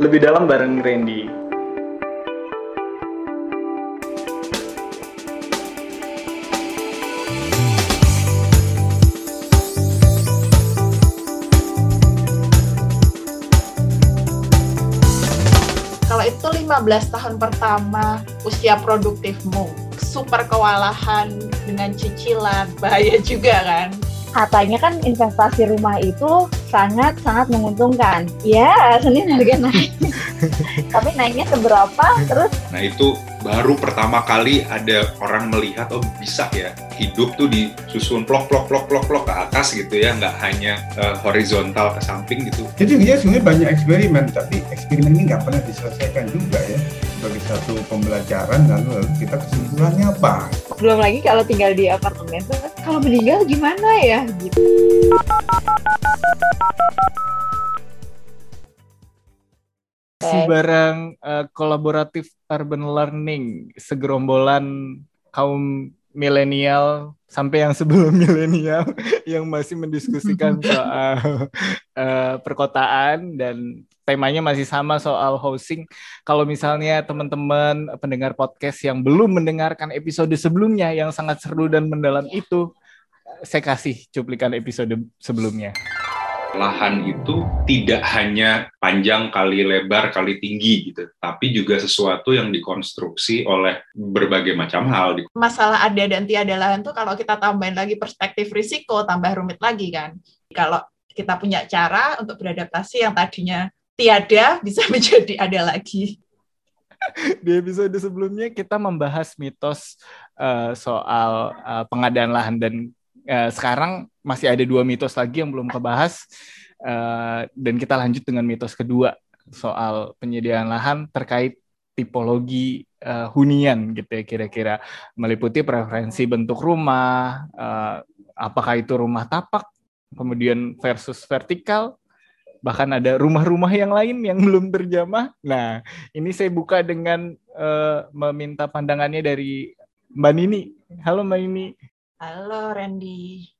Lebih dalam bareng Randy. Kalau itu 15 tahun pertama usia produktifmu, super kewalahan dengan cicilan, bahaya juga kan? Katanya kan investasi rumah itu sangat sangat menguntungkan. Ya, Senin harga naik. Tapi naiknya seberapa? Terus? Nah itu baru pertama kali ada orang melihat oh bisa ya hidup tuh disusun plok plok plok plok plok ke atas gitu ya, nggak hanya uh, horizontal ke samping gitu. Jadi dia sebenarnya banyak eksperimen, tapi eksperimen ini nggak pernah diselesaikan juga ya sebagai satu pembelajaran lalu, lalu kita kesimpulannya apa? Belum lagi kalau tinggal di apartemen kalau meninggal gimana ya gitu. Si barang uh, kolaboratif urban learning segerombolan kaum milenial sampai yang sebelum milenial yang masih mendiskusikan soal uh, perkotaan dan temanya masih sama soal housing. Kalau misalnya teman-teman pendengar podcast yang belum mendengarkan episode sebelumnya yang sangat seru dan mendalam itu, saya kasih cuplikan episode sebelumnya lahan itu tidak hanya panjang kali lebar kali tinggi gitu, tapi juga sesuatu yang dikonstruksi oleh berbagai macam hal. Masalah ada dan tiada lahan tuh kalau kita tambahin lagi perspektif risiko tambah rumit lagi kan. Kalau kita punya cara untuk beradaptasi yang tadinya tiada bisa menjadi ada lagi. Di episode sebelumnya kita membahas mitos uh, soal uh, pengadaan lahan dan uh, sekarang masih ada dua mitos lagi yang belum kebahas uh, dan kita lanjut dengan mitos kedua soal penyediaan lahan terkait tipologi uh, hunian gitu ya kira-kira meliputi preferensi bentuk rumah uh, apakah itu rumah tapak kemudian versus vertikal bahkan ada rumah-rumah yang lain yang belum terjamah. Nah, ini saya buka dengan uh, meminta pandangannya dari Mbak Nini. Halo Mbak Nini. Halo Randy.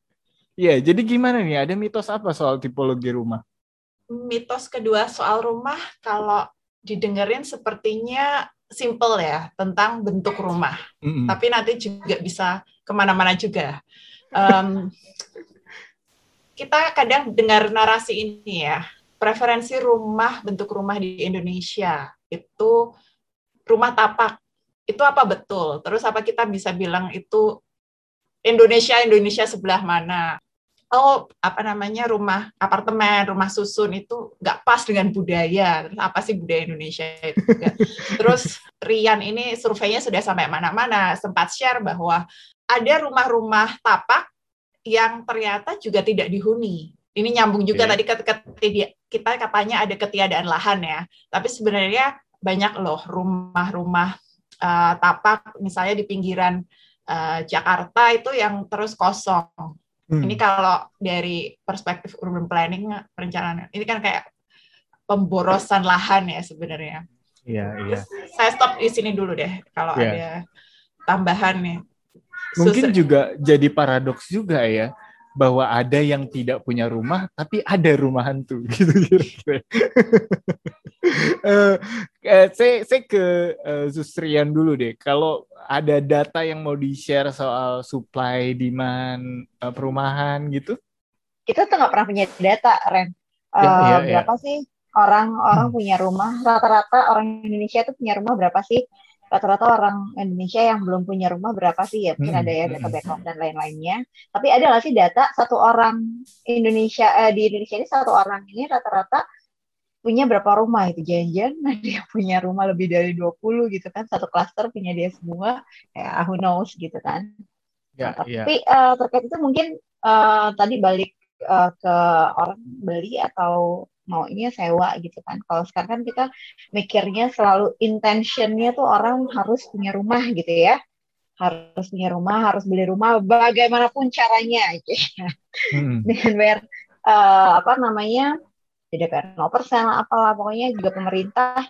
Iya, jadi gimana nih? Ada mitos apa soal tipologi rumah? Mitos kedua soal rumah kalau didengerin sepertinya simple ya tentang bentuk rumah. Mm -hmm. Tapi nanti juga bisa ke mana-mana juga. Um, kita kadang dengar narasi ini ya, preferensi rumah, bentuk rumah di Indonesia itu rumah tapak. Itu apa betul? Terus apa kita bisa bilang itu Indonesia Indonesia sebelah mana? Oh apa namanya rumah apartemen rumah susun itu nggak pas dengan budaya. Terus apa sih budaya Indonesia itu terus Rian ini surveinya sudah sampai mana-mana sempat share bahwa ada rumah-rumah tapak yang ternyata juga tidak dihuni. Ini nyambung juga okay. tadi ketika kita katanya ada ketiadaan lahan ya. Tapi sebenarnya banyak loh rumah-rumah uh, tapak misalnya di pinggiran uh, Jakarta itu yang terus kosong. Hmm. Ini kalau dari perspektif urban planning perencanaan ini kan kayak pemborosan lahan ya sebenarnya. Iya, iya. Saya stop di sini dulu deh kalau yeah. ada tambahan nih. Mungkin juga jadi paradoks juga ya bahwa ada yang tidak punya rumah tapi ada rumah hantu gitu kira-kira. uh, uh, saya saya ke uh, Zustrian dulu deh. Kalau ada data yang mau di-share soal supply demand uh, perumahan gitu? Kita tuh nggak pernah punya data, Ren. Uh, ya, ya, berapa ya. sih orang-orang hmm. punya rumah? Rata-rata orang Indonesia itu punya rumah berapa sih? rata-rata orang Indonesia yang belum punya rumah berapa sih ya mungkin hmm. ada ya data hmm. backup dan lain-lainnya tapi ada nggak sih data satu orang Indonesia eh, di Indonesia ini satu orang ini rata-rata punya berapa rumah itu janjian nah dia punya rumah lebih dari 20 gitu kan satu klaster punya dia semua ya who knows gitu kan ya, nah, ya. tapi uh, terkait itu mungkin uh, tadi balik uh, ke orang beli atau mau ini sewa gitu kan. Kalau sekarang kan kita mikirnya selalu intentionnya tuh orang harus punya rumah gitu ya. Harus punya rumah, harus beli rumah bagaimanapun caranya gitu ya. Hmm. Dengan bayar uh, apa namanya tidak 0% lah apalah pokoknya juga pemerintah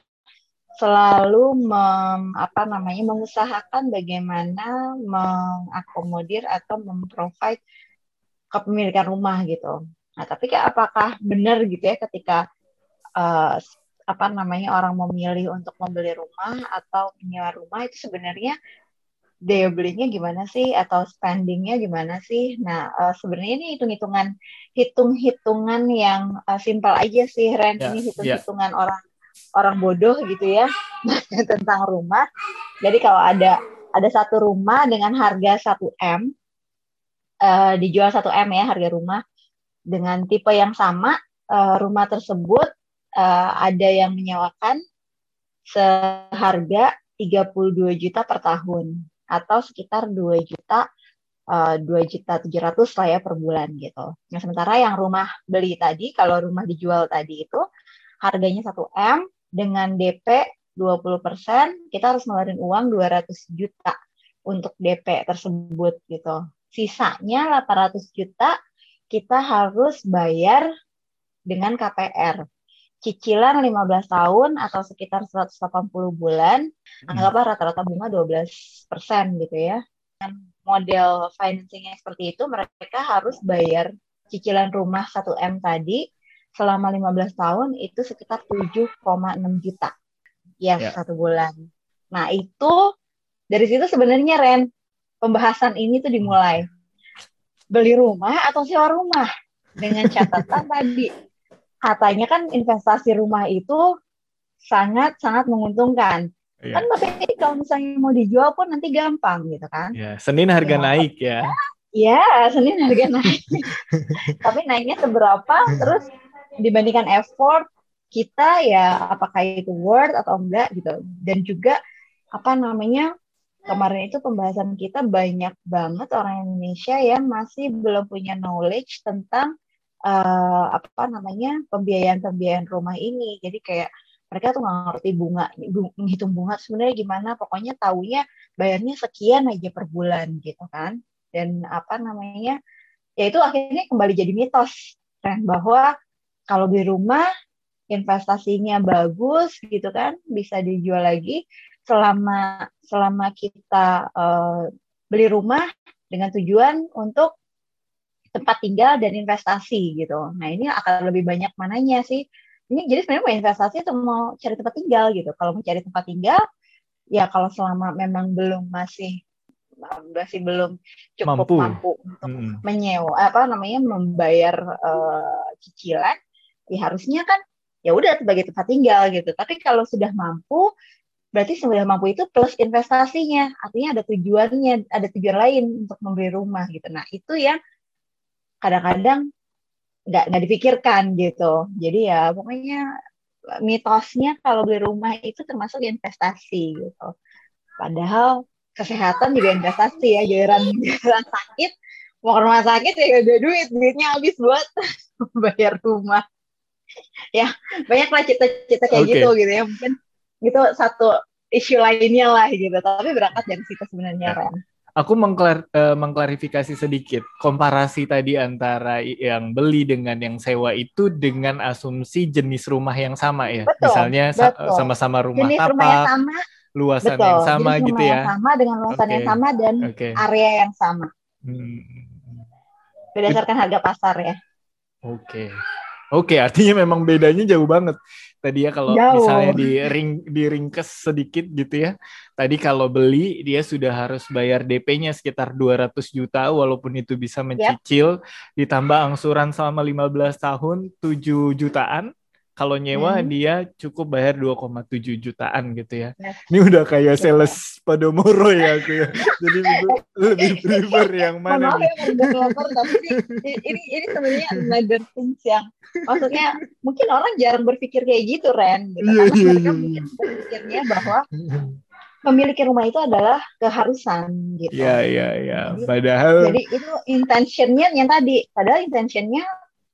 selalu mem, apa namanya mengusahakan bagaimana mengakomodir atau memprovide kepemilikan rumah gitu. Nah, tapi kayak apakah benar gitu ya ketika uh, apa namanya orang memilih untuk membeli rumah atau menyewa rumah itu sebenarnya daya belinya gimana sih atau spendingnya gimana sih? Nah uh, sebenarnya ini hitung-hitungan hitung-hitungan yang uh, simpel aja sih Ren. Yeah, ini ya. hitung-hitungan yeah. orang orang bodoh gitu ya tentang rumah. Jadi kalau ada ada satu rumah dengan harga 1 m uh, dijual 1 m ya harga rumah dengan tipe yang sama uh, rumah tersebut uh, ada yang menyewakan seharga 32 juta per tahun atau sekitar 2 juta uh, 2 juta 700 lah ya per bulan gitu. Nah, sementara yang rumah beli tadi kalau rumah dijual tadi itu harganya 1 M dengan DP 20%, kita harus ngeluarin uang 200 juta untuk DP tersebut gitu. Sisanya 800 juta kita harus bayar dengan KPR. Cicilan 15 tahun atau sekitar 180 bulan, hmm. anggaplah rata-rata bunga 12 persen gitu ya. Dengan model financingnya seperti itu, mereka harus bayar cicilan rumah 1M tadi selama 15 tahun itu sekitar 7,6 juta ya yeah. satu bulan. Nah itu dari situ sebenarnya Ren pembahasan ini tuh dimulai beli rumah atau sewa rumah dengan catatan tadi katanya kan investasi rumah itu sangat sangat menguntungkan. Yeah. Kan tapi kalau misalnya mau dijual pun nanti gampang gitu kan. Ya, Senin harga ya. naik ya. Ya, Senin harga naik. tapi naiknya seberapa terus dibandingkan effort kita ya apakah itu worth atau enggak gitu dan juga apa namanya kemarin itu pembahasan kita banyak banget orang Indonesia yang masih belum punya knowledge tentang uh, apa namanya pembiayaan-pembiayaan rumah ini. Jadi kayak mereka tuh nggak ngerti bunga menghitung bunga sebenarnya gimana. Pokoknya taunya bayarnya sekian aja per bulan gitu kan. Dan apa namanya ya itu akhirnya kembali jadi mitos kan bahwa kalau beli rumah investasinya bagus gitu kan bisa dijual lagi. Selama selama kita uh, beli rumah dengan tujuan untuk tempat tinggal dan investasi gitu. Nah ini akan lebih banyak mananya sih. Ini jadi sebenarnya mau investasi atau mau cari tempat tinggal gitu. Kalau mau cari tempat tinggal, ya kalau selama memang belum masih masih belum cukup mampu, mampu untuk hmm. menyewa apa namanya membayar uh, cicilan ya harusnya kan ya udah sebagai tempat tinggal gitu. Tapi kalau sudah mampu berarti sudah mampu itu plus investasinya. Artinya ada tujuannya, ada tujuan lain untuk membeli rumah gitu. Nah, itu yang kadang-kadang nggak nggak dipikirkan gitu. Jadi ya pokoknya mitosnya kalau beli rumah itu termasuk investasi gitu. Padahal kesehatan juga investasi ya, giliran giliran sakit mau ke rumah sakit ya ada duit, duitnya habis buat bayar rumah. ya banyak lah cita-cita kayak okay. gitu gitu ya mungkin itu satu isu lainnya lah gitu tapi berangkat dari situ sebenarnya ya. Ren. Aku mengklar, uh, mengklarifikasi sedikit komparasi tadi antara yang beli dengan yang sewa itu dengan asumsi jenis rumah yang sama ya. Betul, Misalnya sama-sama rumah jenis tapak, rumah yang sama, luasan betul, yang sama jenis gitu ya. Yang sama dengan luasan okay. yang sama dan okay. area yang sama. Hmm. Berdasarkan harga pasar ya. Oke. Okay. Oke, artinya memang bedanya jauh banget. Tadi ya kalau jauh. misalnya di ring di ringkes sedikit gitu ya. Tadi kalau beli dia sudah harus bayar DP-nya sekitar 200 juta walaupun itu bisa mencicil yep. ditambah angsuran selama 15 tahun 7 jutaan kalau nyewa hmm. dia cukup bayar 2,7 jutaan gitu ya. Nah. Ini udah kayak sales pada moro ya aku ya. Jadi lebih prefer yang mana nih? Ya, tapi ini ini sebenarnya another things yang maksudnya mungkin orang jarang berpikir kayak gitu Ren gitu. Yeah, Karena yeah, mereka yeah. mungkin berpikirnya bahwa memiliki rumah itu adalah keharusan gitu. Iya iya iya. Padahal jadi itu intentionnya yang tadi. Padahal intentionnya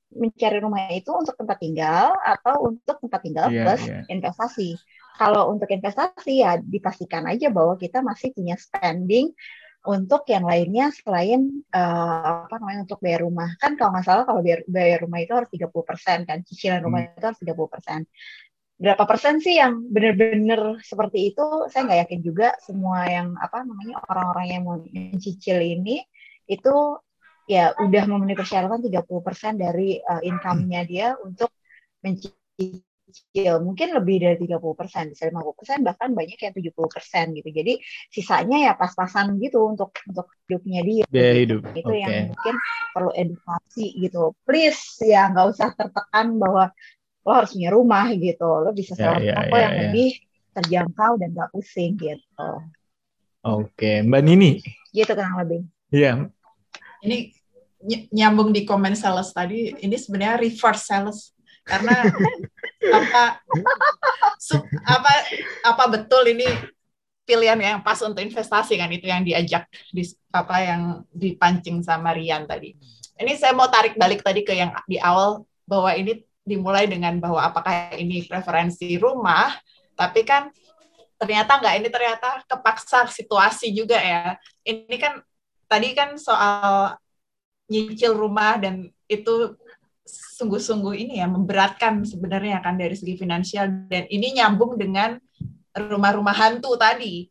mencari rumah itu untuk tempat tinggal atau untuk tempat tinggal yeah, plus yeah. investasi. Kalau untuk investasi ya dipastikan aja bahwa kita masih punya spending untuk yang lainnya selain uh, apa namanya untuk bayar rumah. Kan kalau nggak salah kalau bayar, bayar rumah itu harus 30% kan, cicilan rumah hmm. itu harus 30%. Berapa persen sih yang benar-benar seperti itu? Saya nggak yakin juga semua yang apa namanya orang-orang yang mau mencicil ini itu ya udah memenuhi persyaratan 30% dari uh, income-nya dia untuk mencicil cicil mungkin lebih dari 30 persen bisa 50 persen bahkan banyak yang 70 persen gitu jadi sisanya ya pas-pasan gitu untuk untuk hidupnya dia biaya hidup itu okay. yang mungkin perlu edukasi gitu please ya nggak usah tertekan bahwa lo harus punya rumah gitu lo bisa sewa yeah, yeah, yeah, yang yeah. lebih terjangkau dan gak pusing gitu oke okay. mbak Nini gitu kurang lebih iya yeah. ini nyambung di komen sales tadi ini sebenarnya reverse sales karena apa sub, apa apa betul ini pilihan yang pas untuk investasi kan itu yang diajak di apa yang dipancing sama Rian tadi. Ini saya mau tarik balik tadi ke yang di awal bahwa ini dimulai dengan bahwa apakah ini preferensi rumah, tapi kan ternyata enggak ini ternyata kepaksa situasi juga ya. Ini kan tadi kan soal nyicil rumah dan itu sungguh-sungguh ini ya memberatkan sebenarnya kan dari segi finansial. Dan ini nyambung dengan rumah-rumah hantu tadi.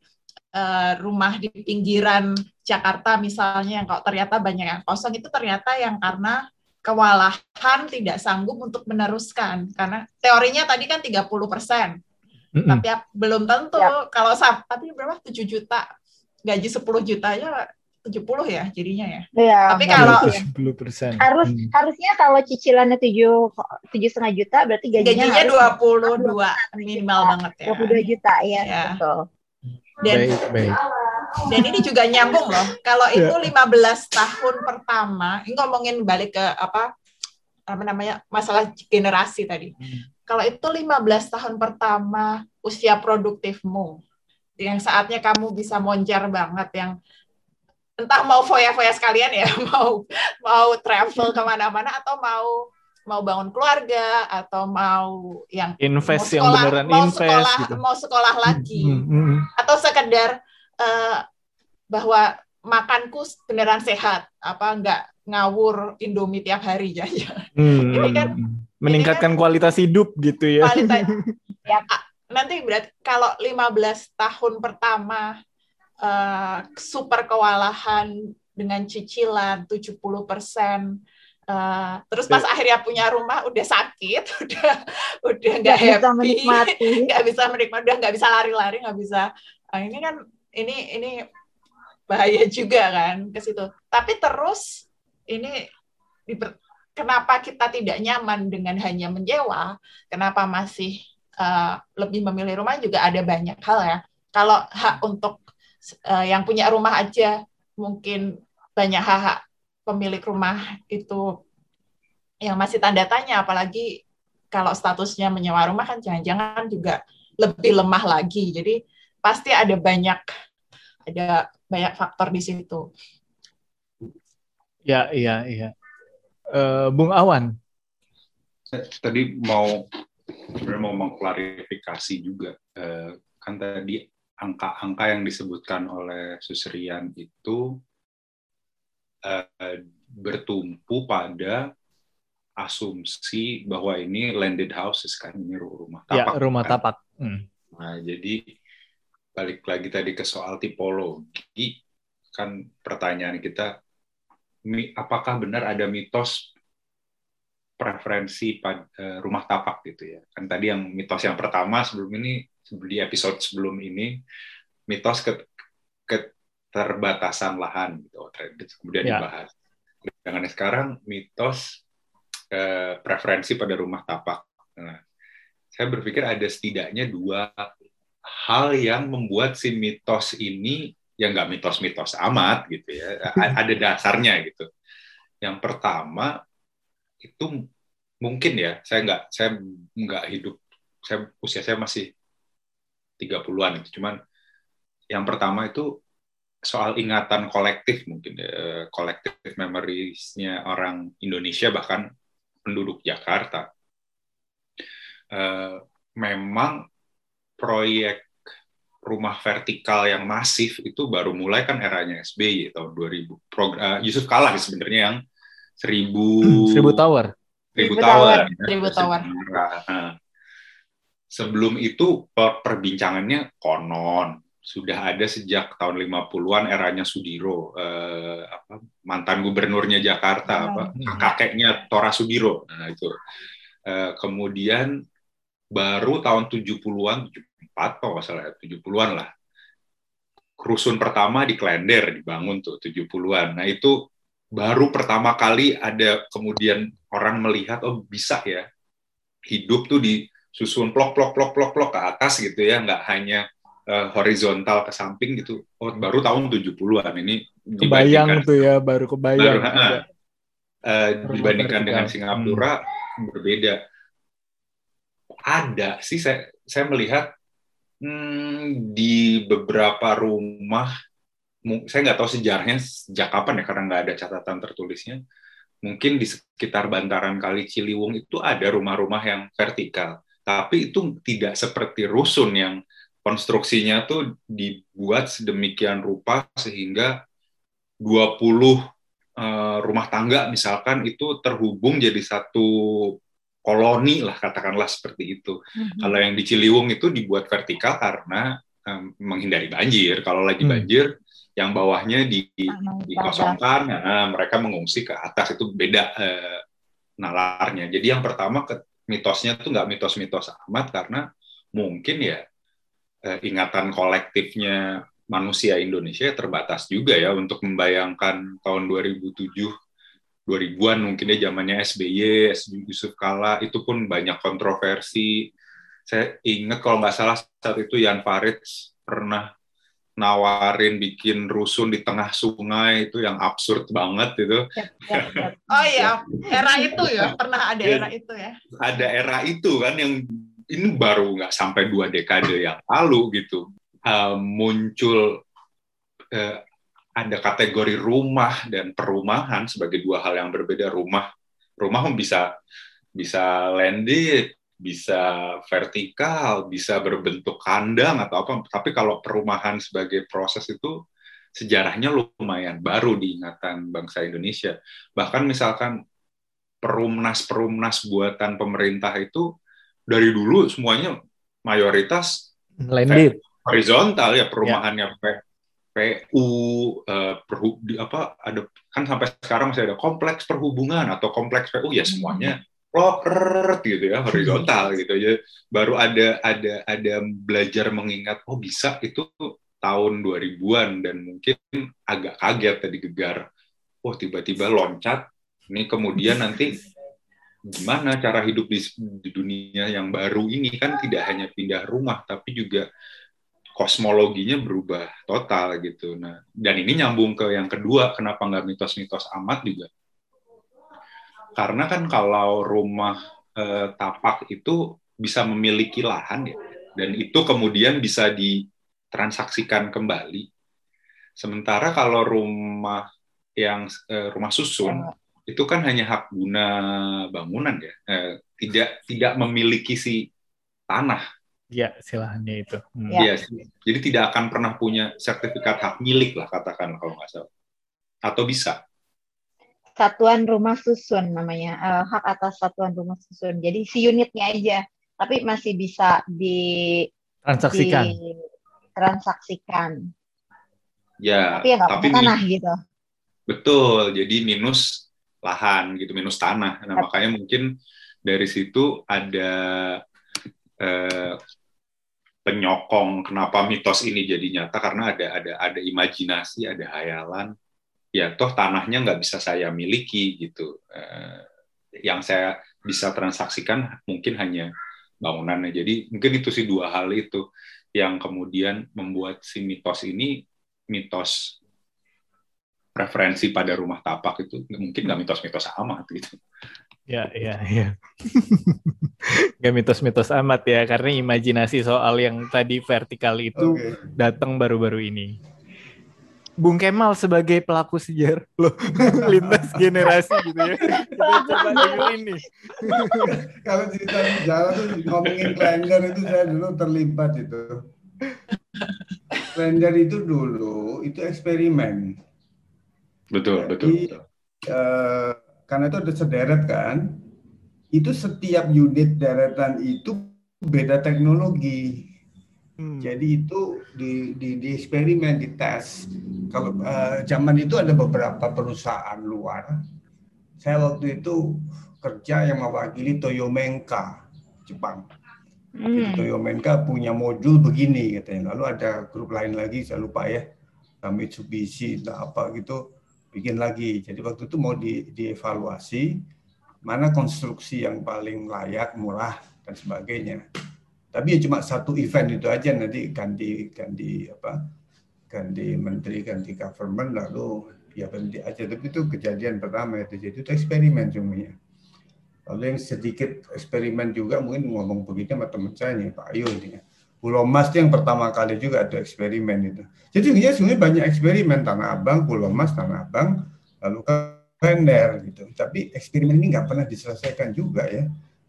Uh, rumah di pinggiran Jakarta misalnya yang kalau ternyata banyak yang kosong itu ternyata yang karena kewalahan tidak sanggup untuk meneruskan. Karena teorinya tadi kan 30 persen. Mm -hmm. tapi belum tentu. Ya. kalau tapi berapa? 7 juta. Gaji 10 juta ya 70 ya jadinya ya. Iya. Tapi kalau 10 persen. Harus hmm. harusnya kalau cicilannya tujuh tujuh setengah juta berarti gajinya gajinya dua puluh dua minimal juta, banget ya. Dua puluh dua juta ya, ya. betul. Dan, baik, baik. Dan ini juga nyambung loh. Kalau ya. itu 15 tahun pertama, ini ngomongin balik ke apa apa namanya masalah generasi tadi. Hmm. Kalau itu 15 tahun pertama usia produktifmu, yang saatnya kamu bisa moncer banget, yang entah mau foya-foya sekalian ya, mau mau travel ke mana-mana atau mau mau bangun keluarga atau mau yang invest mau sekolah, yang beneran mau invest sekolah gitu. mau sekolah lagi mm -hmm. atau sekedar uh, bahwa makanku beneran sehat apa enggak ngawur Indomie tiap hari ya, hmm. ini kan meningkatkan ini kan, kualitas hidup gitu ya kualitas, ya nanti berarti kalau 15 tahun pertama uh, super kewalahan dengan cicilan 70 persen. Uh, terus pas ya. akhirnya punya rumah udah sakit, udah udah nggak happy, bisa menikmati, nggak bisa menikmati, udah nggak bisa lari-lari, nggak bisa. Uh, ini kan ini ini bahaya juga kan ke situ. Tapi terus ini kenapa kita tidak nyaman dengan hanya menyewa? Kenapa masih uh, lebih memilih rumah juga ada banyak hal ya. Kalau hak untuk uh, yang punya rumah aja. Mungkin banyak hak-hak pemilik rumah itu yang masih tanda tanya. Apalagi kalau statusnya menyewa rumah kan jangan-jangan juga lebih lemah lagi. Jadi pasti ada banyak ada banyak faktor di situ. Ya iya iya. Uh, Bung Awan. Tadi mau mau mengklarifikasi juga uh, kan tadi angka-angka yang disebutkan oleh Susrian itu uh, bertumpu pada asumsi bahwa ini landed houses kan ini rumah ya, tapak. Ya, rumah kan? tapak. Hmm. Nah, jadi balik lagi tadi ke soal tipologi kan pertanyaan kita apakah benar ada mitos preferensi pada eh, rumah tapak gitu ya. Kan tadi yang mitos yang pertama sebelum ini di episode sebelum ini mitos ke, keterbatasan lahan gitu kemudian ya. dibahas. Dengan sekarang mitos eh, preferensi pada rumah tapak. Nah, saya berpikir ada setidaknya dua hal yang membuat si mitos ini ya nggak mitos-mitos amat gitu ya, ada dasarnya gitu. Yang pertama itu mungkin ya, saya nggak saya nggak hidup, saya usia saya masih 30-an itu. Cuman yang pertama itu soal ingatan kolektif mungkin kolektif uh, memoriesnya orang Indonesia bahkan penduduk Jakarta. Uh, memang proyek rumah vertikal yang masif itu baru mulai kan eranya SBY tahun 2000. Prog uh, Yusuf Kalah sebenarnya yang seribu seribu tower. Seribu tower. Seribu tower. Nah, sebelum itu per perbincangannya konon sudah ada sejak tahun 50-an eranya Sudiro eh, apa, mantan gubernurnya Jakarta apa kakeknya Tora Sudiro nah itu eh, kemudian baru tahun 70-an, 74 kalau nggak salah, 70-an lah. Rusun pertama di Klender dibangun tuh 70-an. Nah itu baru pertama kali ada kemudian orang melihat oh bisa ya hidup tuh disusun plok plok plok plok plok ke atas gitu ya nggak hanya uh, horizontal ke samping gitu. Oh baru tahun 70-an ini kebayang tuh ya baru kebayang baru, uh, uh, dibandingkan dengan Singapura hmm. berbeda. Ada sih saya saya melihat hmm, di beberapa rumah saya nggak tahu sejarahnya sejak kapan ya karena nggak ada catatan tertulisnya. Mungkin di sekitar bantaran Kali Ciliwung itu ada rumah-rumah yang vertikal, tapi itu tidak seperti rusun yang konstruksinya tuh dibuat sedemikian rupa sehingga 20 uh, eh, rumah tangga misalkan itu terhubung jadi satu koloni lah katakanlah seperti itu. Mm-hmm. Kalau yang di Ciliwung itu dibuat vertikal karena um, menghindari banjir. Kalau lagi mm. banjir yang bawahnya di, dikosongkan, nah, mereka mengungsi ke atas itu beda eh, nalarnya. Jadi yang pertama ke, mitosnya tuh nggak mitos-mitos amat karena mungkin ya eh, ingatan kolektifnya manusia Indonesia terbatas juga ya untuk membayangkan tahun 2007 2000-an mungkin ya zamannya SBY, Yusuf Kala itu pun banyak kontroversi. Saya ingat kalau nggak salah saat itu Yan Farid pernah nawarin bikin rusun di tengah sungai itu yang absurd banget itu. Oh iya, era itu ya pernah ada era itu ya. Ada era itu kan yang ini baru nggak sampai dua dekade yang lalu gitu uh, muncul uh, ada kategori rumah dan perumahan sebagai dua hal yang berbeda. Rumah rumah bisa bisa landed, bisa vertikal, bisa berbentuk kandang atau apa. Tapi kalau perumahan sebagai proses itu sejarahnya lumayan baru di ingatan bangsa Indonesia. Bahkan misalkan perumnas-perumnas buatan pemerintah itu dari dulu semuanya mayoritas landed horizontal ya perumahannya ya. PU perhu, di, apa ada kan sampai sekarang masih ada kompleks perhubungan atau kompleks PU ya semuanya loker gitu ya horizontal gitu ya. Baru ada ada ada belajar mengingat oh bisa itu tahun 2000-an dan mungkin agak kaget tadi gegar. Oh tiba-tiba loncat. Ini kemudian nanti gimana cara hidup di, di dunia yang baru ini? Kan tidak hanya pindah rumah tapi juga kosmologinya berubah total gitu. Nah dan ini nyambung ke yang kedua kenapa nggak mitos-mitos amat juga karena kan kalau rumah eh, tapak itu bisa memiliki lahan ya, dan itu kemudian bisa ditransaksikan kembali. Sementara kalau rumah yang eh, rumah susun itu kan hanya hak guna bangunan ya, eh, tidak tidak memiliki si tanah. Ya, silahannya itu. Hmm. Ya. jadi tidak akan pernah punya sertifikat hak milik lah katakan kalau nggak salah. Atau bisa? Satuan rumah susun namanya uh, hak atas satuan rumah susun. Jadi si unitnya aja tapi masih bisa di transaksikan. di transaksikan ya tapi ya nggak tapi tanah gitu. Betul jadi minus lahan gitu minus tanah. Nah makanya mungkin dari situ ada eh, penyokong kenapa mitos ini jadi nyata karena ada ada ada imajinasi ada hayalan ya toh tanahnya nggak bisa saya miliki gitu. Eh, yang saya bisa transaksikan mungkin hanya bangunannya. Jadi mungkin itu sih dua hal itu yang kemudian membuat si mitos ini mitos preferensi pada rumah tapak itu mungkin nggak mitos-mitos amat gitu. Ya, ya, ya. Gak mitos-mitos amat ya, karena imajinasi soal yang tadi vertikal itu okay. datang baru-baru ini. Bung Kemal sebagai pelaku sejarah. Loh lintas generasi gitu ya. Kita coba dengerin nih. Kalau cerita sejarah tuh ngomongin Klender itu saya dulu terlibat itu. Klender itu dulu itu eksperimen. Betul Jadi, betul, betul. Uh, karena itu ada sederet kan itu setiap unit deretan itu beda teknologi Hmm. Jadi itu di, di, di eksperimen, di tes. Kalau uh, zaman itu ada beberapa perusahaan luar. Saya waktu itu kerja yang mewakili Toyomenka, Jepang. Hmm. Toyo Menka punya modul begini katanya. Lalu ada grup lain lagi saya lupa ya. Mitsubishi atau apa gitu bikin lagi. Jadi waktu itu mau di, dievaluasi mana konstruksi yang paling layak, murah dan sebagainya. Tapi ya cuma satu event itu aja nanti ganti ganti apa ganti menteri ganti government lalu ya berhenti aja. Tapi itu kejadian pertama itu jadi itu eksperimen semuanya. Lalu yang sedikit eksperimen juga mungkin ngomong begitu sama teman saya nih Pak Ayu ini. Pulau Mas yang pertama kali juga ada eksperimen itu. Jadi ya sebenarnya banyak eksperimen Tanah Abang, Pulau Mas, Tanah Abang, lalu kalender gitu. Tapi eksperimen ini nggak pernah diselesaikan juga ya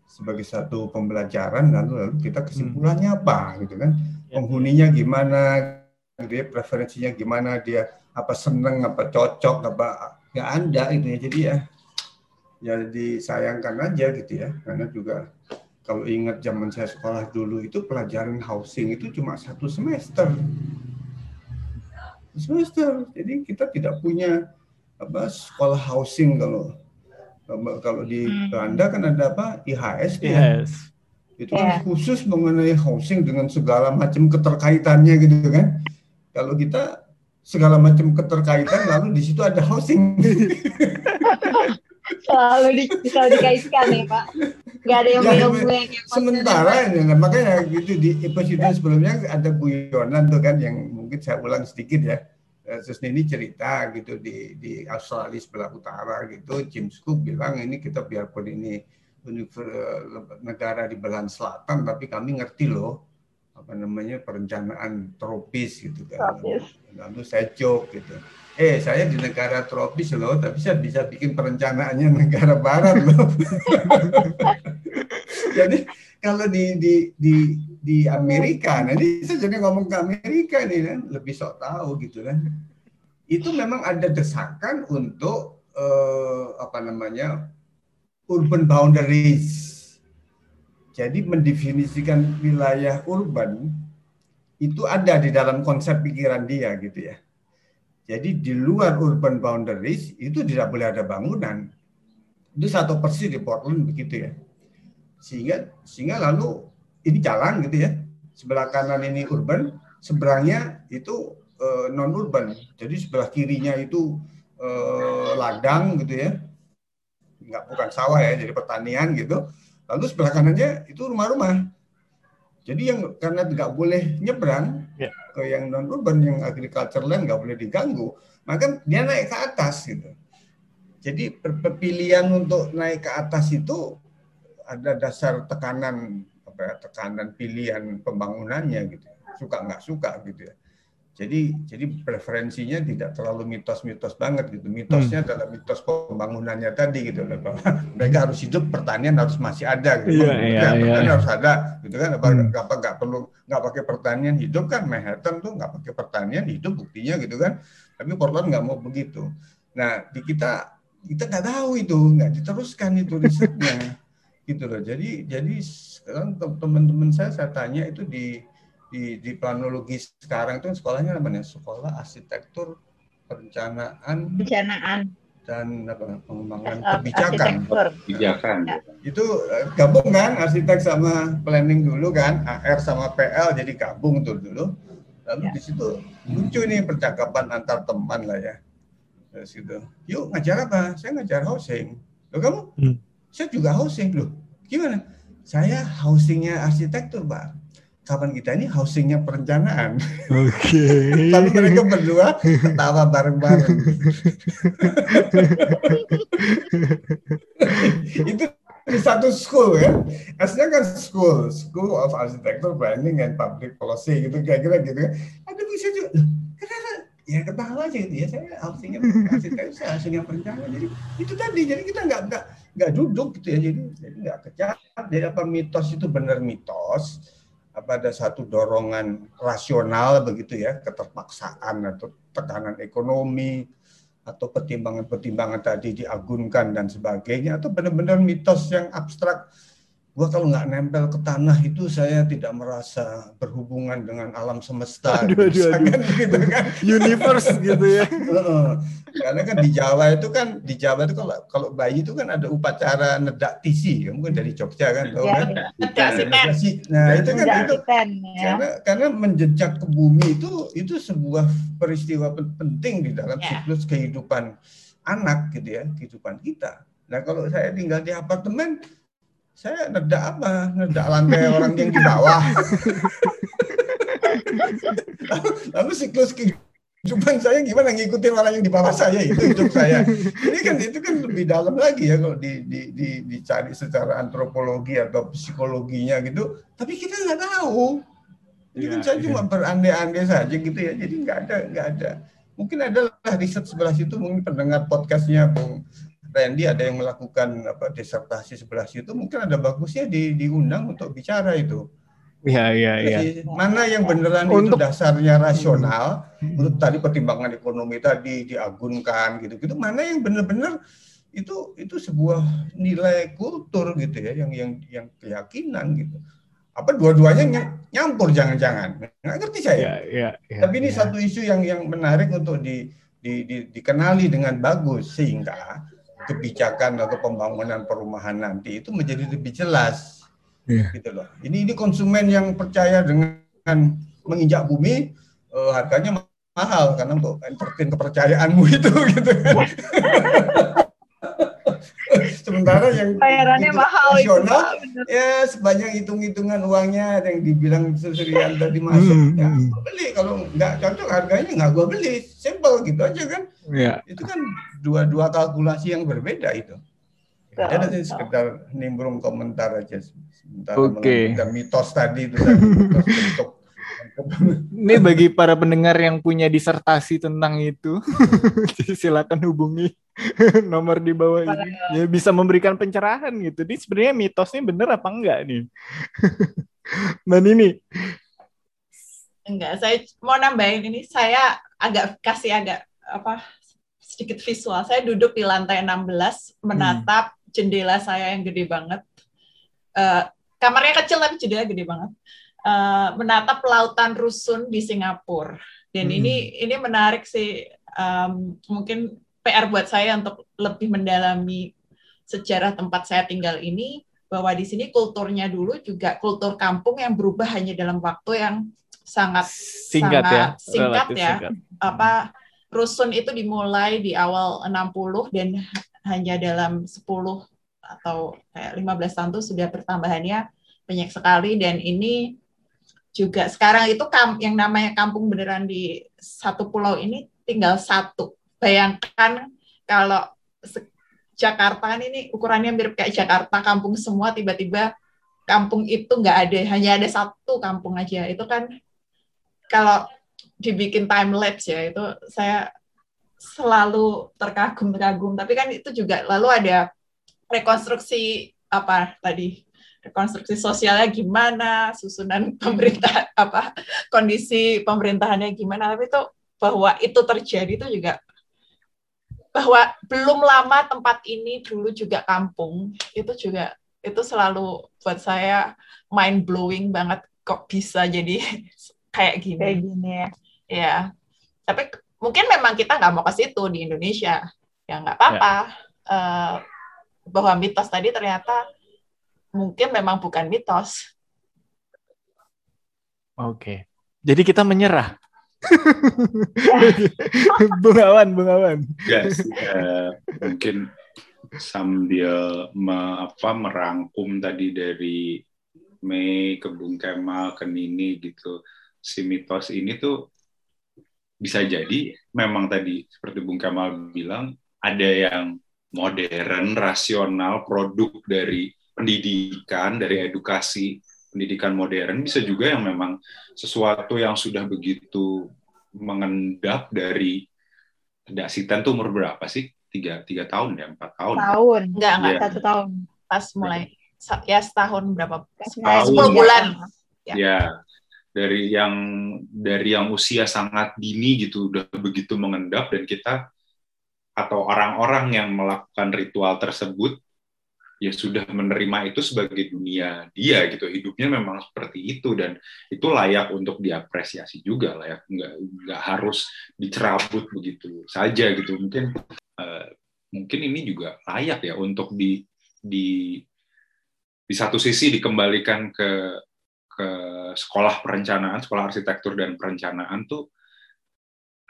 sebagai satu pembelajaran lalu lalu kita kesimpulannya hmm. apa gitu kan? Ya. penghuninya gimana gitu ya preferensinya gimana dia apa seneng apa cocok apa nggak ada itu ya. Jadi ya ya disayangkan aja gitu ya. Karena juga kalau ingat zaman saya sekolah dulu itu pelajaran housing itu cuma satu semester. Semester. Jadi kita tidak punya apa sekolah housing kalau kalau di hmm. Belanda kan ada apa IHS ya itu kan yeah. khusus mengenai housing dengan segala macam keterkaitannya gitu kan kalau kita segala macam keterkaitan lalu di situ ada housing selalu di, selalu dikaitkan nih Pak. Gak ada yang ya, yang sementara ya, nah, makanya gitu di episode sebelumnya ada guyonan tuh kan yang mungkin saya ulang sedikit ya. Eh, terus ini cerita gitu di di Australia sebelah utara gitu, Jim Cook bilang ini kita biarpun ini negara di belahan selatan, tapi kami ngerti loh apa namanya perencanaan tropis gitu kan. Lalu saya joke gitu eh saya di negara tropis loh, tapi saya bisa bikin perencanaannya negara barat loh. jadi kalau di di di di Amerika, nanti saya jadi ngomong ke Amerika nih kan, lebih sok tahu gitu kan. Itu memang ada desakan untuk eh, apa namanya urban boundaries. Jadi mendefinisikan wilayah urban itu ada di dalam konsep pikiran dia gitu ya. Jadi di luar urban boundaries itu tidak boleh ada bangunan. Itu satu persis di Portland begitu ya. Sehingga sehingga lalu ini jalan gitu ya. Sebelah kanan ini urban, seberangnya itu eh, non urban. Jadi sebelah kirinya itu uh, ladang gitu ya. Enggak bukan sawah ya, jadi pertanian gitu. Lalu sebelah kanannya itu rumah-rumah. Jadi yang karena tidak boleh nyebrang, yeah. ke yang non urban yang agriculture land nggak boleh diganggu. Maka dia naik ke atas gitu. Jadi pilihan untuk naik ke atas itu ada dasar tekanan apa ya, tekanan pilihan pembangunannya gitu suka nggak suka gitu ya jadi jadi preferensinya tidak terlalu mitos-mitos banget gitu. Mitosnya hmm. adalah mitos pembangunannya tadi gitu loh. Mereka harus hidup, pertanian harus masih ada gitu. Yeah, yeah, pertanian yeah. harus ada gitu kan. Apa hmm. apa nggak perlu nggak pakai pertanian hidup kan Manhattan tuh nggak pakai pertanian hidup buktinya gitu kan. Tapi Portland nggak mau begitu. Nah di kita kita nggak tahu itu nggak diteruskan itu risetnya gitu loh. Jadi jadi sekarang teman-teman saya saya tanya itu di di di planologi sekarang itu sekolahnya namanya? Sekolah arsitektur perencanaan perencanaan. dan apa? Pengembangan kebijakan. kebijakan. Ya. itu eh, gabung kan arsitek sama planning dulu kan? AR sama PL jadi gabung tuh dulu. Lalu ya. di situ muncul nih percakapan antar teman lah ya. Dari situ. Yuk ngajar apa? Saya ngajar housing. Lo kamu? Hmm. saya juga housing. Loh gimana? Saya housingnya arsitektur pak kawan kita ini housingnya perencanaan. Oke. Okay. Lalu mereka berdua ketawa bareng-bareng. itu di satu school ya. Aslinya kan school, School of Architecture Planning and Public Policy gitu kira-kira gitu. Ada bisa juga. Kenapa? Ya ketawa aja gitu ya. Saya housingnya arsitektur, saya housingnya perencanaan. Jadi itu tadi. Jadi kita nggak nggak nggak duduk gitu ya. Jadi jadi nggak kecat. Jadi apa mitos itu benar mitos apa ada satu dorongan rasional begitu ya keterpaksaan atau tekanan ekonomi atau pertimbangan-pertimbangan tadi diagunkan dan sebagainya atau benar-benar mitos yang abstrak gua kalau nggak nempel ke tanah itu saya tidak merasa berhubungan dengan alam semesta aduh, aduh, aduh. Kan, gitu kan. Universe gitu ya. Karena kan di Jawa itu kan di Jawa itu kalau kalau bayi itu kan ada upacara nedak tisi. Mungkin dari Jogja kan tahu ya, kan? nah itu kan itu. ya. karena karena menjejak ke bumi itu itu sebuah peristiwa penting di dalam ya. siklus kehidupan anak gitu ya kehidupan kita. Nah kalau saya tinggal di apartemen saya nedak apa? Nedak lantai orang yang di bawah. lalu, lalu siklus kehidupan saya gimana ngikutin orang yang di bawah saya itu hidup saya. Ini kan itu kan lebih dalam lagi ya kalau di, di, di, dicari secara antropologi atau psikologinya gitu. Tapi kita nggak tahu. Jadi ya, kan saya ya. cuma berandai-andai saja gitu ya. Jadi nggak ada nggak ada. Mungkin adalah riset sebelah situ mungkin pendengar podcastnya Bung Randy ada yang melakukan apa disertasi sebelah situ mungkin ada bagusnya di, diundang untuk bicara itu. Iya iya iya. Mana yang beneran untuk, itu dasarnya rasional hmm. untuk tadi pertimbangan ekonomi tadi diagunkan gitu-gitu mana yang benar-benar itu itu sebuah nilai kultur gitu ya yang yang yang keyakinan gitu. Apa dua-duanya nyampur jangan-jangan. Nggak ngerti saya. Ya, ya, ya, Tapi ini ya. satu isu yang yang menarik untuk di, di, di, dikenali dengan bagus sehingga kebijakan atau pembangunan perumahan nanti itu menjadi lebih jelas. Yeah. Gitu loh. Ini ini konsumen yang percaya dengan menginjak bumi uh, harganya mahal karena untuk entertain kepercayaanmu itu gitu kan. Sementara yang bayarannya mahal nasional itu, ya sebanyak hitung-hitungan uangnya yang dibilang Susrian tadi masuk hmm, ya hmm. beli kalau nggak cocok harganya nggak gua beli simple gitu aja kan. Ya. Itu kan dua-dua kalkulasi yang berbeda itu. Ya, nanti sekedar nimbrung komentar aja sebentar okay. mitos tadi itu tadi, mitos bentuk ini bagi para pendengar yang punya disertasi tentang itu, silakan hubungi nomor di bawah ini. Ya bisa memberikan pencerahan gitu. Ini sebenarnya mitosnya bener apa enggak nih? Dan ini enggak, saya mau nambahin ini saya agak kasih agak apa sedikit visual. Saya duduk di lantai 16 menatap hmm. jendela saya yang gede banget. Uh, kamarnya kecil tapi jendela gede banget. Uh, menatap lautan rusun di Singapura. Dan hmm. ini ini menarik sih. Um, mungkin PR buat saya untuk lebih mendalami sejarah tempat saya tinggal ini bahwa di sini kulturnya dulu juga kultur kampung yang berubah hanya dalam waktu yang sangat singkat sangat ya singkat ya. singkat. apa rusun itu dimulai di awal 60 dan hanya dalam 10 atau kayak 15 tahun itu sudah pertambahannya banyak sekali. Dan ini juga sekarang itu yang namanya kampung beneran di satu pulau ini tinggal satu bayangkan kalau Jakarta kan ini ukurannya mirip kayak Jakarta, kampung semua tiba-tiba kampung itu nggak ada, hanya ada satu kampung aja. Itu kan kalau dibikin time lapse ya itu saya selalu terkagum-terkagum. Tapi kan itu juga lalu ada rekonstruksi apa tadi rekonstruksi sosialnya gimana, susunan pemerintah apa kondisi pemerintahannya gimana. Tapi itu bahwa itu terjadi itu juga bahwa belum lama tempat ini dulu juga kampung itu juga itu selalu buat saya mind blowing banget kok bisa jadi kayak gini. Kayak gini ya. Ya. Tapi mungkin memang kita nggak mau ke situ di Indonesia. Ya nggak apa-apa. Ya. Uh, bahwa mitos tadi ternyata mungkin memang bukan mitos. Oke. Jadi kita menyerah. Bungawan, Bungawan. Yes, uh, mungkin sambil me, apa, merangkum tadi dari Mei ke Bung Kemal ke Nini gitu, si mitos ini tuh bisa jadi memang tadi seperti Bung Kemal bilang ada yang modern, rasional, produk dari pendidikan, dari edukasi pendidikan modern bisa juga yang memang sesuatu yang sudah begitu mengendap dari tidak Sitan tuh umur berapa sih? Tiga tiga tahun ya empat tahun. Tahun. Enggak enggak ya. satu tahun. Pas mulai ya setahun berapa? Sepuluh bulan. Ya. ya dari yang dari yang usia sangat dini gitu udah begitu mengendap dan kita atau orang-orang yang melakukan ritual tersebut ya sudah menerima itu sebagai dunia dia gitu. Hidupnya memang seperti itu dan itu layak untuk diapresiasi juga layak nggak nggak harus dicerabut begitu saja gitu. Mungkin uh, mungkin ini juga layak ya untuk di di di satu sisi dikembalikan ke ke sekolah perencanaan sekolah arsitektur dan perencanaan tuh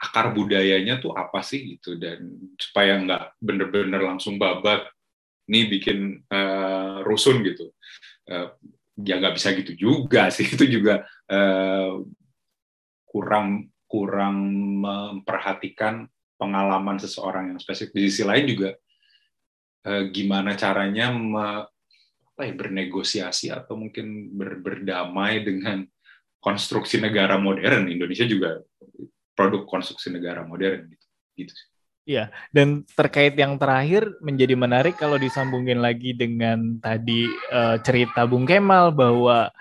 akar budayanya tuh apa sih gitu. Dan supaya nggak bener-bener langsung babat ini bikin uh, rusun gitu. Uh, ya nggak bisa gitu juga sih itu juga uh, kurang kurang memperhatikan pengalaman seseorang yang spesifik. Di sisi lain juga uh, gimana caranya me, apa ya, bernegosiasi atau mungkin ber, berdamai dengan konstruksi negara modern. Indonesia juga produk konstruksi negara modern gitu. gitu sih. Iya, dan terkait yang terakhir menjadi menarik kalau disambungin lagi dengan tadi uh, cerita Bung Kemal bahwa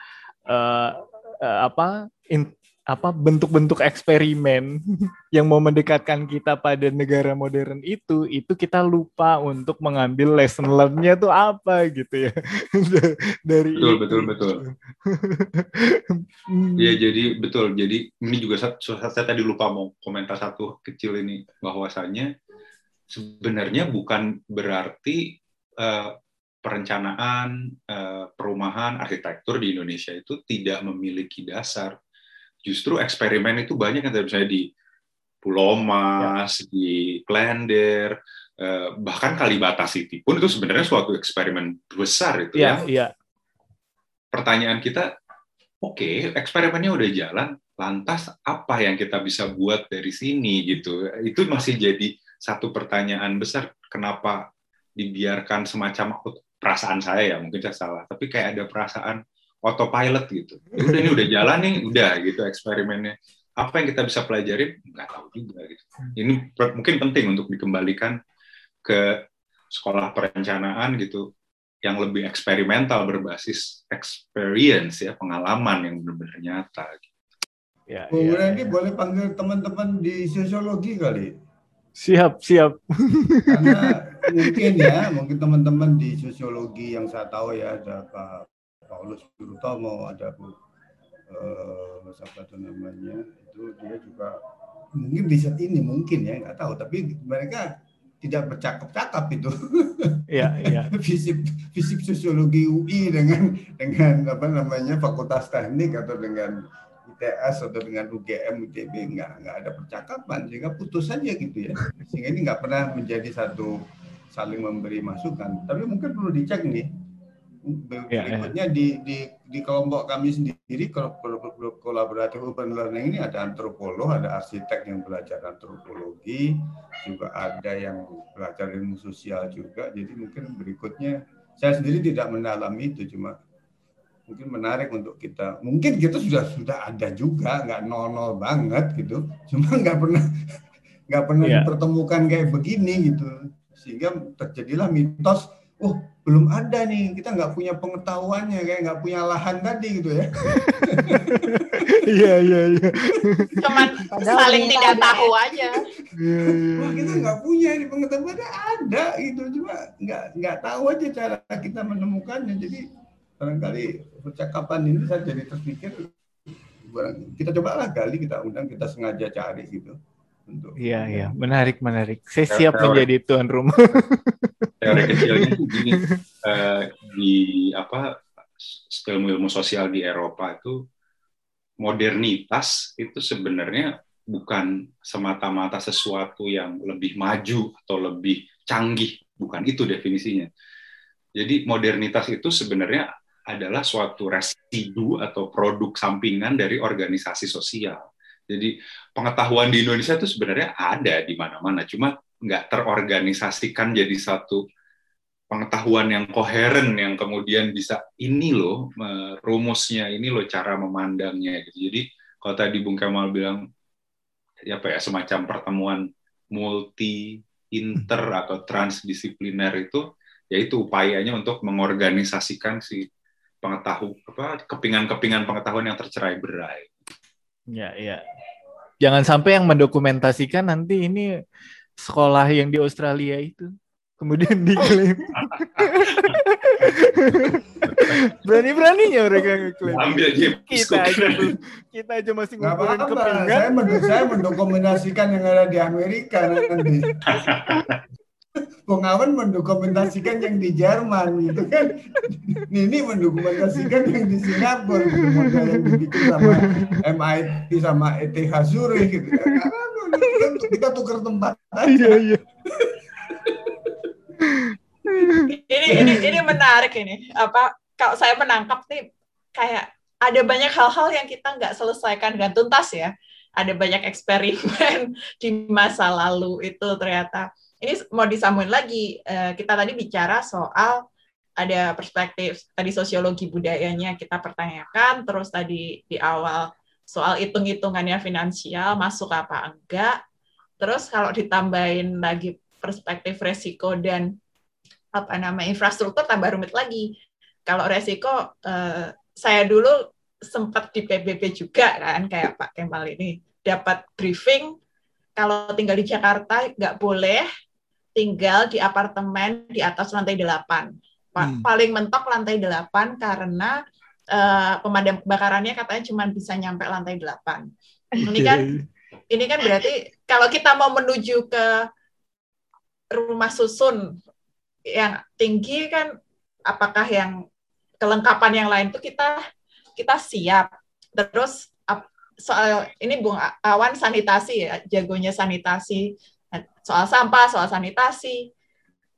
uh, uh, apa in, apa bentuk-bentuk eksperimen yang mau mendekatkan kita pada negara modern itu itu kita lupa untuk mengambil lesson learn-nya tuh apa gitu ya. Dari betul itu. betul. Betul ya jadi betul. Jadi ini juga saya, saya tadi lupa mau komentar satu kecil ini bahwasanya sebenarnya bukan berarti uh, perencanaan uh, perumahan arsitektur di Indonesia itu tidak memiliki dasar justru eksperimen itu banyak yang misalnya di Pulau Mas, ya. di Klender, eh, bahkan Kalibata City pun itu sebenarnya suatu eksperimen besar itu ya. ya. Pertanyaan kita, oke, okay, eksperimennya udah jalan, lantas apa yang kita bisa buat dari sini gitu? Itu masih jadi satu pertanyaan besar. Kenapa dibiarkan semacam perasaan saya ya mungkin saya salah, tapi kayak ada perasaan autopilot gitu. Ya udah ini udah jalan nih, udah gitu eksperimennya. Apa yang kita bisa pelajari nggak tahu juga gitu. Ini mungkin penting untuk dikembalikan ke sekolah perencanaan gitu yang lebih eksperimental berbasis experience ya pengalaman yang benar-benar nyata. Gitu. Ya, Bu ya, ya. boleh panggil teman-teman di sosiologi kali. Siap, siap. Karena mungkin ya, mungkin teman-teman di sosiologi yang saya tahu ya ada Pak Paulus Wirutomo, ada Bu uh, siapa itu namanya, itu dia juga mungkin di saat ini mungkin ya nggak tahu, tapi mereka tidak bercakap-cakap itu. Iya, iya. fisip fisip sosiologi UI dengan dengan apa namanya Fakultas Teknik atau dengan ITS atau dengan UGM UTB nggak nggak ada percakapan sehingga putus saja gitu ya sehingga ini nggak pernah menjadi satu saling memberi masukan tapi mungkin perlu dicek nih Ya, ya, berikutnya ya. di, di di kelompok kami sendiri kolaboratif open learning ini ada antropolog, ada arsitek yang belajar antropologi, juga ada yang belajar ilmu sosial juga. Jadi mungkin berikutnya saya sendiri tidak mendalami itu cuma mungkin menarik untuk kita. Mungkin kita sudah sudah ada juga, nggak nol nol banget gitu. Cuma nggak pernah nggak pernah ya. dipertemukan kayak begini gitu. Sehingga terjadilah mitos, oh belum ada nih. Kita nggak punya pengetahuannya kayak nggak punya lahan tadi gitu ya. Iya iya iya. Cuman saling tidak tahu aja. Iya, iya, wah kita iya. nggak punya ini pengetahuannya. Ada gitu. Cuma nggak nggak tahu aja cara kita menemukannya. Jadi barangkali percakapan ini saya jadi terpikir kita cobalah kali kita undang kita sengaja cari gitu untuk iya iya. Menarik menarik. Saya siap teori, menjadi tuan rumah. teori kecilnya gini uh, di apa ilmu ilmu sosial di Eropa itu modernitas itu sebenarnya bukan semata-mata sesuatu yang lebih maju atau lebih canggih. Bukan itu definisinya. Jadi modernitas itu sebenarnya adalah suatu residu atau produk sampingan dari organisasi sosial jadi pengetahuan di Indonesia itu sebenarnya ada di mana-mana, cuma nggak terorganisasikan jadi satu pengetahuan yang koheren yang kemudian bisa ini loh rumusnya, ini loh cara memandangnya gitu. Jadi kalau tadi Bung Kemal bilang ya apa ya semacam pertemuan multi inter atau transdisipliner itu yaitu upayanya untuk mengorganisasikan si pengetahuan apa kepingan-kepingan pengetahuan yang tercerai berai. Ya, ya jangan sampai yang mendokumentasikan nanti ini sekolah yang di Australia itu kemudian diklaim Berani-beraninya mereka ngeklaim. Ambil dia kita aja, kita aja masih ngumpulin kepingan. Saya, saya mendokumentasikan yang ada di Amerika nanti. Bung Awan mendokumentasikan yang di Jerman gitu kan. Nini mendokumentasikan yang di Singapura gitu model yang dibikin sama MIT sama ETH Zurich gitu kan. Karena kita tukar tempat aja. Iya, iya. ini ini ini menarik ini. Apa kalau saya menangkap nih kayak ada banyak hal-hal yang kita nggak selesaikan dengan tuntas ya. Ada banyak eksperimen di masa lalu itu ternyata ini mau disambung lagi uh, kita tadi bicara soal ada perspektif tadi sosiologi budayanya kita pertanyakan terus tadi di awal soal hitung-hitungannya finansial masuk apa enggak. Terus kalau ditambahin lagi perspektif resiko dan apa nama infrastruktur tambah rumit lagi. Kalau resiko uh, saya dulu sempat di PBB juga kan kayak Pak Kemal ini dapat briefing kalau tinggal di Jakarta nggak boleh tinggal di apartemen di atas lantai 8. Hmm. Paling mentok lantai 8 karena uh, pemadam kebakarannya katanya cuma bisa nyampe lantai 8. Ini kan ini kan berarti kalau kita mau menuju ke rumah susun yang tinggi kan apakah yang kelengkapan yang lain itu kita kita siap. Terus soal ini Bung Awan sanitasi ya, jagonya sanitasi soal sampah, soal sanitasi.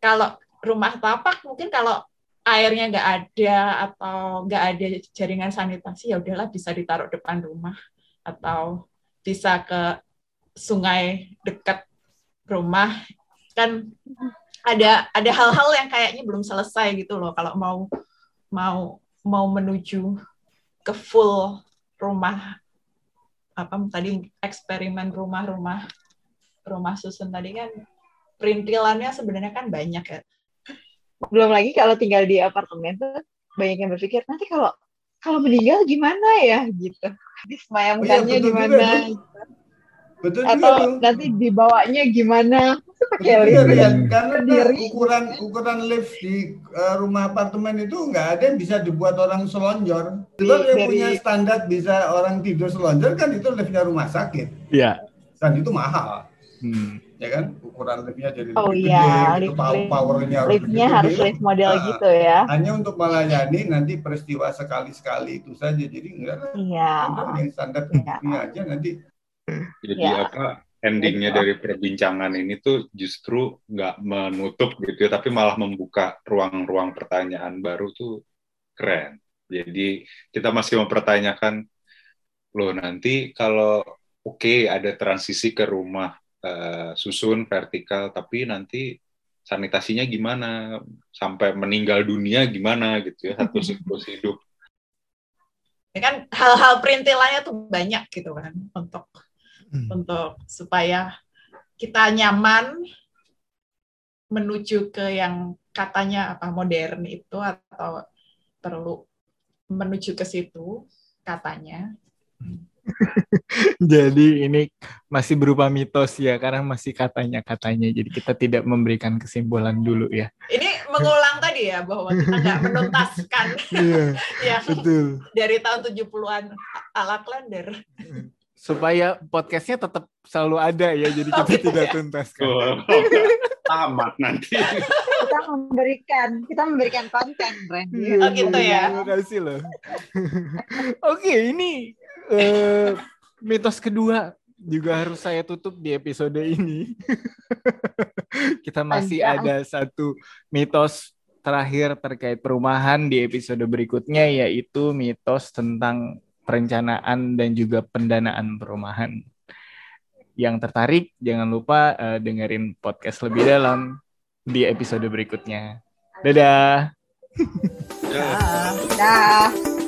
Kalau rumah tapak mungkin kalau airnya nggak ada atau nggak ada jaringan sanitasi ya udahlah bisa ditaruh depan rumah atau bisa ke sungai dekat rumah kan ada ada hal-hal yang kayaknya belum selesai gitu loh kalau mau mau mau menuju ke full rumah apa tadi eksperimen rumah-rumah rumah susun tadi kan perintilannya sebenarnya kan banyak ya. Belum lagi kalau tinggal di apartemen tuh banyak yang berpikir nanti kalau kalau meninggal gimana ya gitu. Disemayamkannya oh, iya, gimana? Juga, betul Atau juga, nanti dibawanya gimana? Pakai lift ya, karena diri. ukuran ukuran lift di uh, rumah apartemen itu nggak ada yang bisa dibuat orang selonjor. Kalau yang dari... punya standar bisa orang tidur selonjor kan itu liftnya rumah sakit. Iya. Dan itu mahal. Hmm. Ya kan ukuran liftnya jadi oh, lebih iya. gede, gitu, lift, powernya harus liftnya harus lift model nah, gitu ya. Hanya untuk melayani nanti peristiwa sekali-sekali itu saja. Jadi enggak lah. Iya. Yang standar iya. ini aja nanti. Jadi ya. apa endingnya dari perbincangan ini tuh justru nggak menutup gitu ya, tapi malah membuka ruang-ruang pertanyaan baru tuh keren. Jadi kita masih mempertanyakan, loh nanti kalau oke okay, ada transisi ke rumah uh, susun vertikal tapi nanti sanitasinya gimana sampai meninggal dunia gimana gitu ya satu siklus hidup ya kan hal-hal perintilannya tuh banyak gitu kan untuk hmm. untuk supaya kita nyaman menuju ke yang katanya apa modern itu atau perlu menuju ke situ katanya hmm. Jadi ini masih berupa mitos ya karena masih katanya-katanya. Jadi kita tidak memberikan kesimpulan dulu ya. Ini mengulang tadi ya bahwa kita nggak menuntaskan. Iya. ya, betul. Dari tahun 70-an ala kalender. Supaya podcastnya tetap selalu ada ya, jadi kita oh, tidak ya. tuntaskan. Oh, tamat nanti. Kita memberikan, kita memberikan konten, Ren. Oh gitu ya. Terima kasih loh. Oke, ini uh, mitos kedua juga harus saya tutup di episode ini. Kita masih ada satu mitos terakhir terkait perumahan di episode berikutnya yaitu mitos tentang perencanaan dan juga pendanaan perumahan. Yang tertarik jangan lupa uh, dengerin podcast lebih dalam di episode berikutnya. Dadah. Dadah. Dadah.